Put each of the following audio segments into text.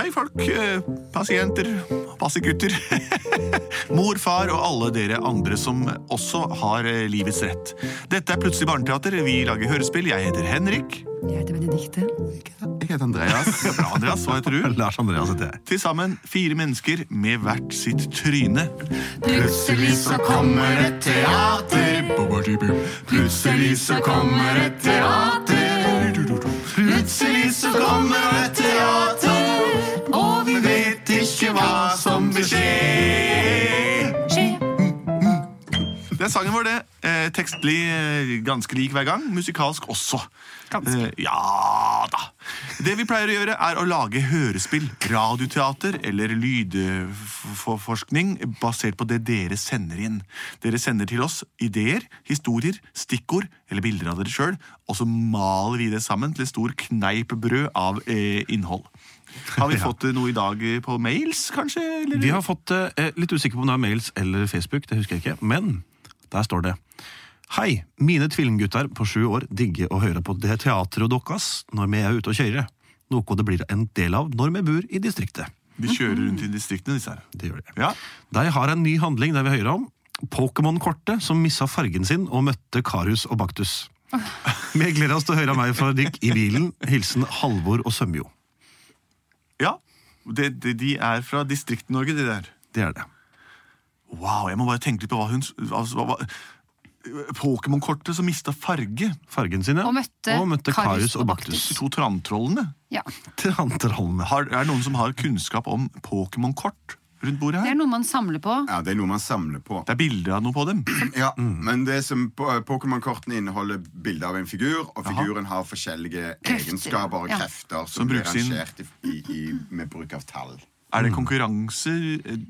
Hei, folk. eh, Pasienter, passegutter. Mor, far og alle dere andre som også har eh, livets rett. Dette er Plutselig barneteater. Vi lager hørespill. Jeg heter Henrik. Jeg heter Benedikte. Jeg heter Andreas. Bra, Andreas. Hva heter du? Lars Andreas heter jeg. Til sammen fire mennesker med hvert sitt tryne. Plutselig så kommer et teater. Plutselig så kommer et teater. Plutselig så kommer et teater. Skje. Skje. Det er sangen vår, det. Eh, tekstlig eh, ganske lik hver gang. Musikalsk også. Ganske. Eh, ja da. Det vi pleier å gjøre, er å lage hørespill, radioteater eller lydforskning basert på det dere sender inn. Dere sender til oss ideer, historier, stikkord eller bilder av dere sjøl, og så maler vi det sammen til et stor kneippbrød av eh, innhold. Har vi Ja. fått eh, noe i dag eh, på mails, kanskje? Eller? Vi har fått eh, litt usikker på om det er mails eller Facebook, det husker jeg ikke, men der står det. Hei, mine tvillinggutter på sju år digger å høre på det teatret deres når vi er ute og kjører. Noe det blir en del av når vi bor i distriktet. De kjører rundt i distriktene, disse her. Det gjør det. Ja. De har en ny handling der vi hører om. Pokémon-kortet som missa fargen sin og møtte Karius og Baktus. Vi gleder oss til å høre meg fra Dick i bilen. Hilsen Halvor og Sømjo. Ja. Det, det, de er fra Distrikt-Norge, de der. Det er det. Wow, jeg må bare tenke litt på hva hun altså, hva, hva, Pokémon-kortet som mista farge. Fargen sin, ja. Og møtte Karius Karius og og Baktus. De to trantrollene. Ja. Trantrollene. Har, er det noen som har kunnskap om Pokémon-kort rundt bordet her. Det er noe man samler på. Ja, det er noe man samler på. Det er bilder av noe på dem. Ja, Men det som Pokémon-kortene inneholder bilde av en figur, og figuren har forskjellige Krefter, egenskaper og ja. krefter som, Som blir rangert i, i, i, med bruk av tall. Er det konkurranser? Eh,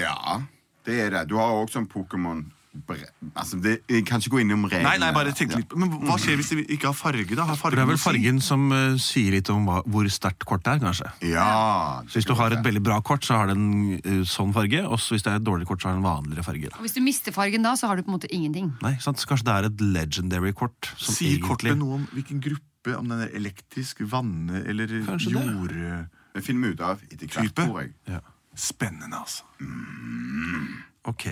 Ja, det er det. Du har òg sånn Pokémon bre- Altså, det, Jeg kan ikke gå innom reglene. Nei, nei, bare tenk litt Men hva skjer hvis de ikke har farge, da? Har Det er vel fargen som uh, sier litt om hva, hvor sterkt kortet er, kanskje. Ja. Så Hvis du har et veldig bra kort, så har det en uh, sånn farge. Og hvis det er et dårlig kort, så har det en vanligere farge. Da. Og hvis du mister fargen da, så har du på en måte ingenting. Nei, sant? Så kanskje det er et legendary kort. Som Sier egentlig kortet noe om hvilken gruppe? Om den er elektrisk, vanne eller Kanskje det. jord... Det finner vi ut av etter hvert, tror jeg. ja. Spennende, altså. Ok.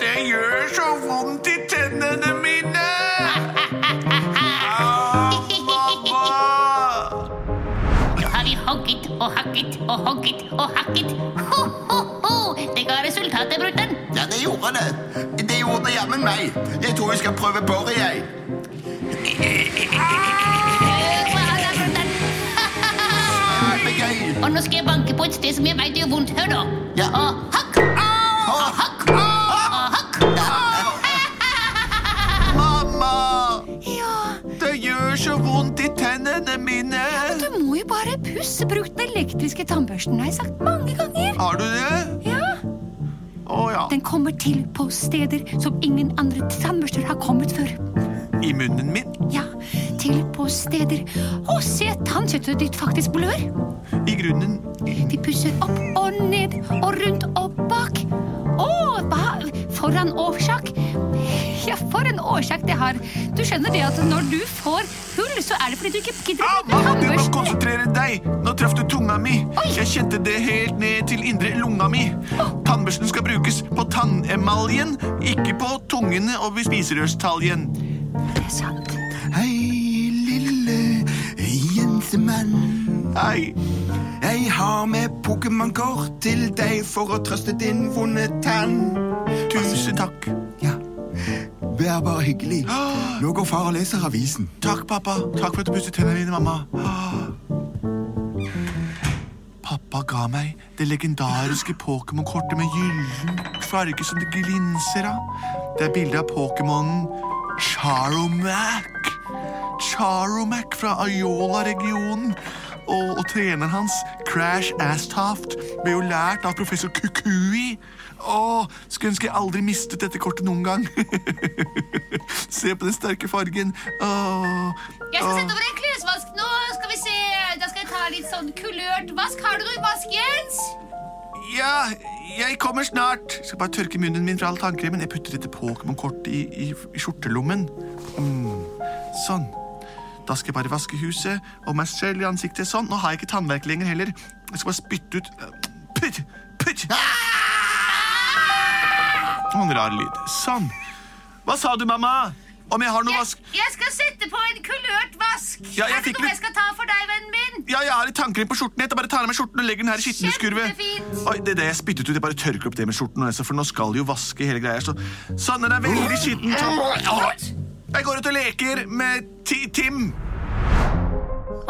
Det gjør så vondt i tennene mine! Mamma! Nå har vi hogget og hakket og hogget og hakket. Ho, ho, ho! Det ga resultatet, brutter'n. Ja, det gjorde det. Det gjorde jammen meg. Jeg tror vi skal prøve boret, jeg. Nå skal jeg banke på et sted som jeg veit gjør vondt. Hør nå. Ja. Og hakk! Og hakk! Og hakk! Mamma! Ja, Det gjør så vondt i tennene mine! du må jo bare pusse. Bruk den elektriske tannbørsten. Har jeg sagt mange ganger. Har du det? Ja. Å ja. Den kommer til på steder som ingen andre tannbørster har kommet før. I munnen min? Ja, steder Å, se, tannkjøttet ditt faktisk blør. I grunnen? Vi pusser opp og ned og rundt og bak. Å, hva foran årsak? Ja, for en årsak det har. Du skjønner det at når du får hull, så er det fordi du ikke gidder å bruke Mamma, du må konsentrere deg! Nå traff du tunga mi. Oi. Jeg kjente det helt ned til indre lunga mi. Tannbørsten skal brukes på tannemaljen, ikke på tungene og ved spiserørstaljen. Det er sant. Jentemann. Hei. Jeg har med Pokémon-kort til deg for å trøste din vonde tann. Tusen takk. Ja, Vær bare hyggelig. Nå går far og leser avisen. Takk, pappa. Takk for at du pusset tennene mine, mamma. Pappa ga meg det legendariske Pokémon-kortet med gyllen farge som det glinser av. Det er bilde av Pokémonen Charomac. Charomac fra Ayola-regionen. Og, og treneren hans, Crash Astaft, ble jo lært av professor Kukui. Å, skulle ønske jeg aldri mistet dette kortet noen gang. Se på den sterke fargen. Åh, Jeg skal åh. sette over en klesvask nå. Skal vi se. Da skal jeg ta litt sånn kulørt vask. Har du noe i vask, Jens? Ja, jeg kommer snart. Jeg skal bare tørke munnen min fra all tannkremen. Jeg putter dette Pokémon-kortet i, i, i skjortelommen. Mm, sånn. Da skal jeg bare vaske huset og meg selv i ansiktet. Sånn. Nå har jeg ikke tannverk lenger heller. Jeg skal bare spytte ut Putt! Putt! En rar lyd. Sånn. Hva sa du, mamma? Om jeg har noe Jeg, vask... jeg skal sette på en kulørt vask. Ja, er det noe litt- jeg skal ta for deg, vennen min? Ja, jeg har litt tannkrem på skjorten. Jeg bare tar av meg skjorten og legger den her i skitneskurvet. Oi, det det jeg spyttet ut. Jeg bare tørker opp det med skjorten, altså, for nå skal jeg jo vaske hele greia. Så, sånn, den er veldig skitten. Jeg går ut og leker med ti Tim.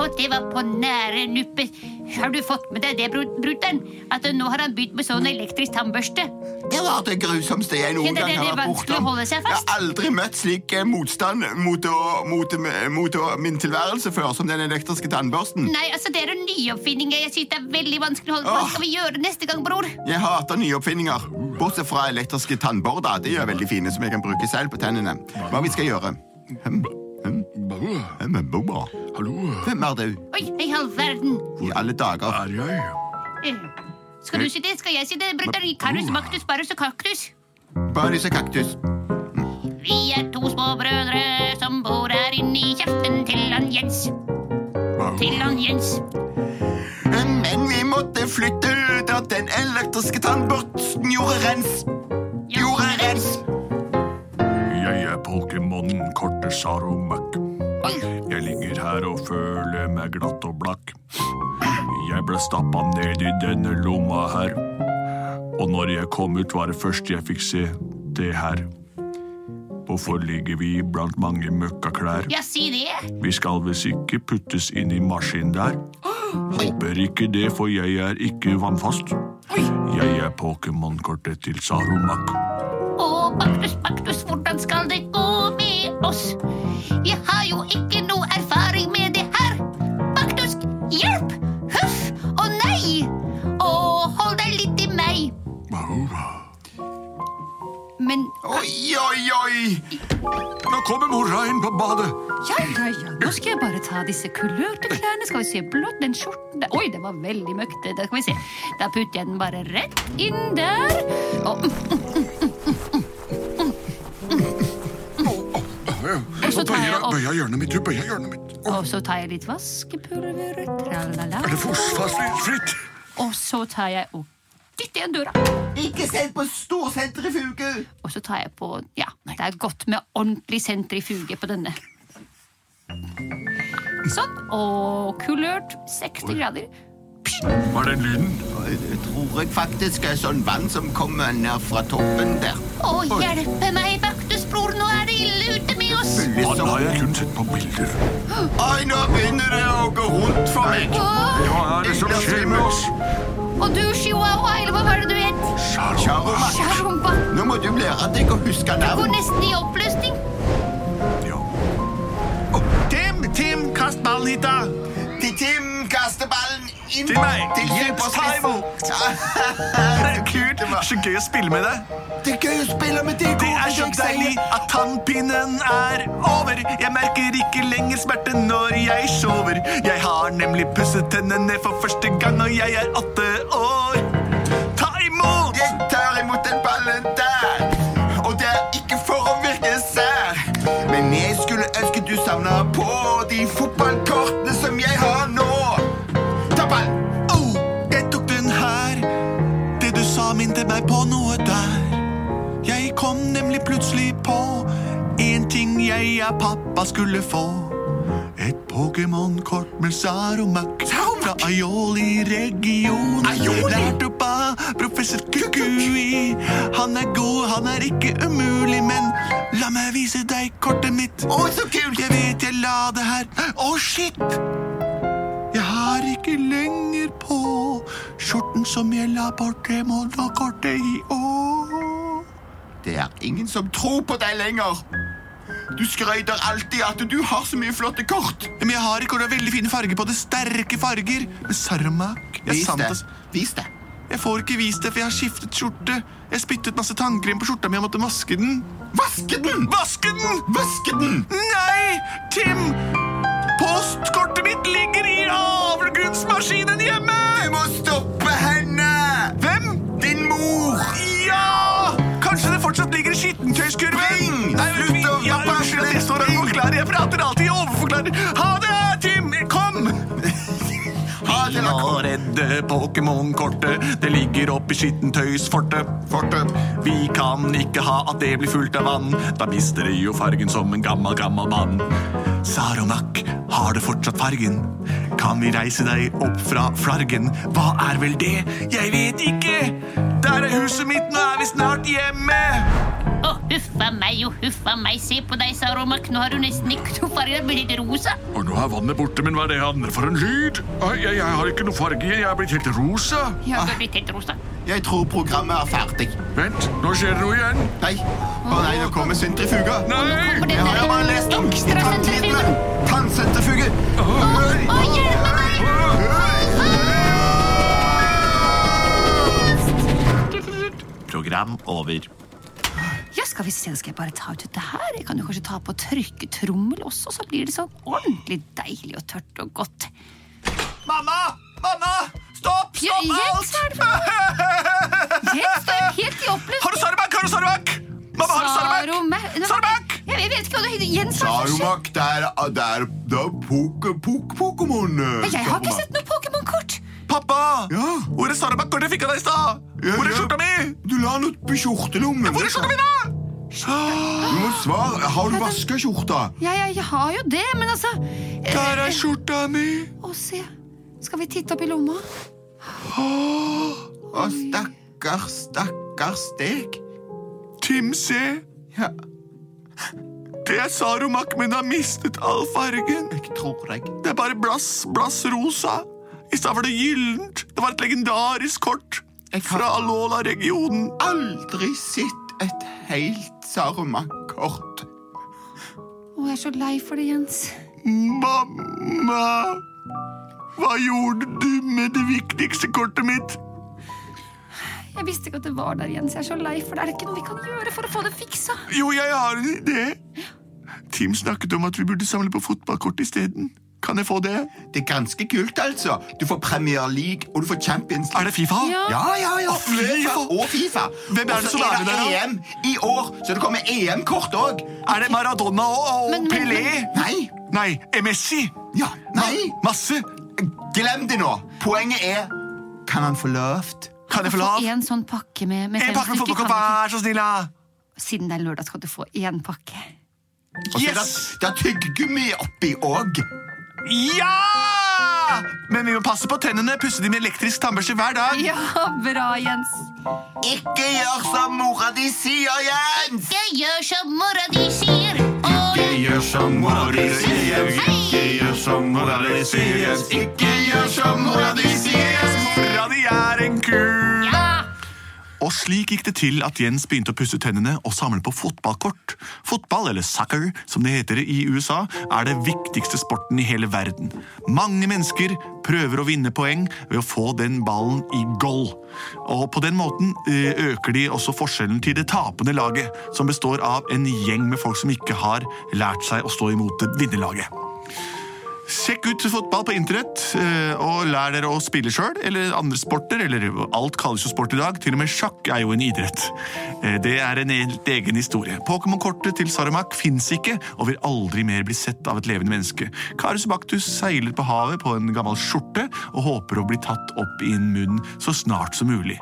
Og det var på nære nuppet. Har du fått med deg det, bru- brutter'n? At nå har han begynt med sånn elektrisk tannbørste? Det var det grusomste jeg noen gang har er vært bortom. Jeg har aldri møtt slik eh, motstand mot, å, mot, mot å, min tilværelse før som den elektriske tannbørsten. Nei, altså det er en nyoppfinning. Jeg synes det er veldig vanskelig å holde Hva skal vi gjøre neste gang, bror? Jeg hater nyoppfinninger. bortsett fra elektriske tannborder. De er veldig fine, som jeg kan bruke selv på tennene. Hva vi skal gjøre? Hm, hm, hm, boba. Hvem er du? Oi, i all verden. I alle dager. Eh, Skal du si det? Skal jeg si det, brødder? Karus, Maktus, Barus og Kaktus. Barus og kaktus. Vi er to små brødre som bor her inne i kjeften til han Jens. Til han Jens. Men vi måtte flytte da den elektriske tannbørsten gjorde rens. Gjorde rens. Jeg er Pokémon-kortet Saromac. Jeg ligger her og føler meg glatt og blakk. Jeg ble stappa ned i denne lomma her. Og når jeg kom ut, var det første jeg fikk se det her. Hvorfor ligger vi blant mange møkkaklær? Ja, si det. Vi skal visst ikke puttes inn i maskinen der. Håper ikke det, for jeg er ikke vannfast. Jeg er Pokémon-kortet til Sarumak. Å, Baktus, Baktus, hvordan skal det gå oss? Vi har jo ikke noe erfaring med det her. Faktisk, hjelp! Huff og nei! Å, hold deg litt i meg. Men Oi, oi, oi! Nå kommer mora inn på badet. ja, ja, ja. Nå skal jeg bare ta disse kulørte klærne. Skal vi se, blått, den skjorten der. Oi, det var veldig møkte. Da skal vi se. Da putter jeg den bare rett inn der. Og, og så tar jeg opp Bøya hjørnet mitt, du bøyer hjørnet mitt. Og så tar jeg litt vaskepulver. Tralala. Er det forsvarsfritt? Og så tar jeg og dytter igjen døra. Ikke send på storsentrifuge! Og så tar jeg på Ja, det er godt med ordentlig sentrifuge på denne. Sånn. Og kulørt 60 grader. Hva er den lyden? Det tror jeg faktisk er sånn vann som kommer ned fra toppen der. Å, hjelpe meg, Baktus, det med oss. Han har jeg kun sett på bilder. Oi, nå begynner det å gå rundt for meg. Hva er det som skjer med oss? Og du, Chihuahua, eller hva var det du het? Charumba. Nå må du lære deg å huske Går nesten i oppløsning. Ja. Tim, Tim, kast ballen hit, da. Til Tim kaster ballen inn Til meg. til det er Kult. Så gøy å spille med deg. Det er gøy å spille med deg. Det er så deilig at tannpinnen er over. Jeg merker ikke lenger smerte når jeg sover. Jeg har nemlig pusset tennene for første gang, og jeg er åtte år. Ta imot! Jeg tar imot den ballen der. Og det er ikke for å virke sær. Men jeg skulle ønske du savna på de fotballkortene jeg pappa skulle få. Et Pokémon-kort med Saromac fra Aioli-regionen. Lært opp av professor Kukui. Han er god, han er ikke umulig, men la meg vise deg kortet mitt. Å, så kult. Jeg vet jeg la det her. Å, shit! Jeg har ikke lenger på skjorten som jeg la bort det målkortet i år. Det er ingen som tror på deg lenger. Du skryter alltid at du har så mye flotte kort. Men jeg har ikke, og det er veldig fine farger på det. Sterke farger. Med Sarmak. Vis det. Vis det. jeg får ikke vist det, for jeg har skiftet skjorte. Jeg spyttet masse tannkrem på skjorta mi og måtte vaske den. Vaske den! Vaske den! Vaske den! Nei, Tim! Postkortet mitt ligger i avlgrunnsmaskinen hjemme! Du må stoppe henne! Hvem? Din mor! Ja! Kanskje det fortsatt ligger i skittentøyskurven? Slutt å ja, være jeg prater alltid i overforklarer. Ha det, Tim! Kom! Ha det, da. Redde Pokémon-kortet. Det ligger oppi skittentøysfortet. Fortet. Vi kan ikke ha at det blir fullt av vann. Da mister det jo fargen som en gammel, gammel mann. Saromak, har det fortsatt fargen? Kan vi reise deg opp fra flargen? Hva er vel det? Jeg vet ikke! Der er huset mitt, nå er vi snart hjemme! Å, huffa meg og huffa meg. Se på deg, sa Romak. Nå har du nesten ikke noe farge. Det blir litt rosa. Og nå er vannet borte, men hva er det andre for en lyd? Jeg, jeg har ikke noe farge jeg er blitt helt rosa. Ja, har blitt helt rosa. Jeg tror programmet er ferdig. Vent, nå skjer det noe igjen. Nei, å nei, nå kommer sentrifuga. Nei! Kommer Jeg har jo bare lest om tanntidene. Tannsentrifuge. Å, hjelpe meg! Program over. Ja, skal vi se, skal jeg bare ta ut dette her. Jeg kan jo kanskje ta på tørketrommel også, så blir det sånn ordentlig deilig og tørt og godt. Mamma! Mamma! Stopp! Ja, Stopp Jens, alt! hva er det for Jens, du er helt i oppløsning. Har du Sarabak? Har du Sarabak? Mamma, har du Sarabak? Saroma- Jeg jeg vet ikke hva det heter. Jens? Sarumak, det er, det er, det er poke, poke, Pokémon. eh, Jeg har ikke sett noe Pokémon-kort. Pappa! Ja. Hvor er Sarabak-kortet jeg fikk av deg i stad? Ja, Hvor er ja. skjorta mi? Du la noe på skjortelommen. Hvor er skjorta mi, da? Du må svare. Har du vasket skjorta? Ja, ja, jeg har jo det, men altså eh, Der er skjorta mi. Å, se. Skal vi titte opp i lomma? Å, stakkars, stakkars deg. Tim, se. Ja, Det er Sarumak, men har mistet all fargen. jeg tror deg. Det er bare blass, blass rosa. I stedet for det gyllent. Det var et legendarisk kort fra Alola-regionen. Aldri sett et helt Sarumak-kort. Å, jeg er så lei for det, Jens. Mamma! Hva gjorde du med det viktigste kortet mitt? Jeg visste ikke at det var der, Jens. Jeg er så lei for det. Er det ikke noe vi kan gjøre for å få det fiksa? Jo, jeg har en idé. Tim snakket om at vi burde samle på fotballkort isteden. Kan jeg få det? Det er ganske kult, altså. Du får Premier League, og du får Champions League. Er det Fifa? Ja. Ja, ja, ja. Og FIFA. Og FIFA. Hvem er det som er med der? EM i år, så det kommer EM-kort òg. Er det Maradona og, og Men- men- Pelé? Nei. Nei, Messi. Ja, nei. Masse. Glem det nå. Poenget er Kan han få lovt? Kan jeg få lov? en sånn pakke med, med En pakke med vi vær så snill. Siden det er lørdag, skal du få én pakke. Og så er Yes! det, det er tyggegummi oppi òg. Ja! Men vi må passe på tennene. Pusse de med elektrisk tannbørste hver dag. Ja, bra, Jens. Ikke gjør som mora di sier, Jens! Ikke gjør som mora di sier. Ikke gjør som mora di sier. Ikke gjør som mora di sier. Ikke gjør som mora di sier. Mora di er en ku. Og slik gikk det til at Jens begynte å pusse tennene og samle på fotballkort. Fotball, eller soccer, som det heter i USA, er det viktigste sporten i hele verden. Mange mennesker prøver å vinne poeng ved å få den ballen i goal. Og på den måten eh, øker de også forskjellen til det tapende laget, som består av en gjeng med folk som ikke har lært seg å stå imot det vinnerlaget. Sjekk ut fotball på internett, eh, og lær dere å spille sjøl, eller andre sporter, eller alt kalles jo sport i dag. Til og med sjakk er jo en idrett. Eh, Det er en helt egen historie. Pokémon-kortet til Saramak fins ikke, og vil aldri mer bli sett av et levende menneske. Karius Baktus seiler på havet på en gammel skjorte, og håper å bli tatt opp i en munn så snart som mulig.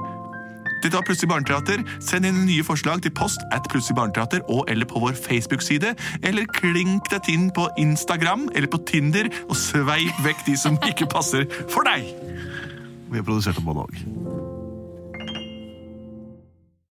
Dette var Plutselig barneteater. Send inn nye forslag til post at Plutselig barneteater og eller på vår Facebook-side. Eller klink deg inn på Instagram eller på Tinder og sveip vekk de som ikke passer for deg. Vi har produsert dem både Haag.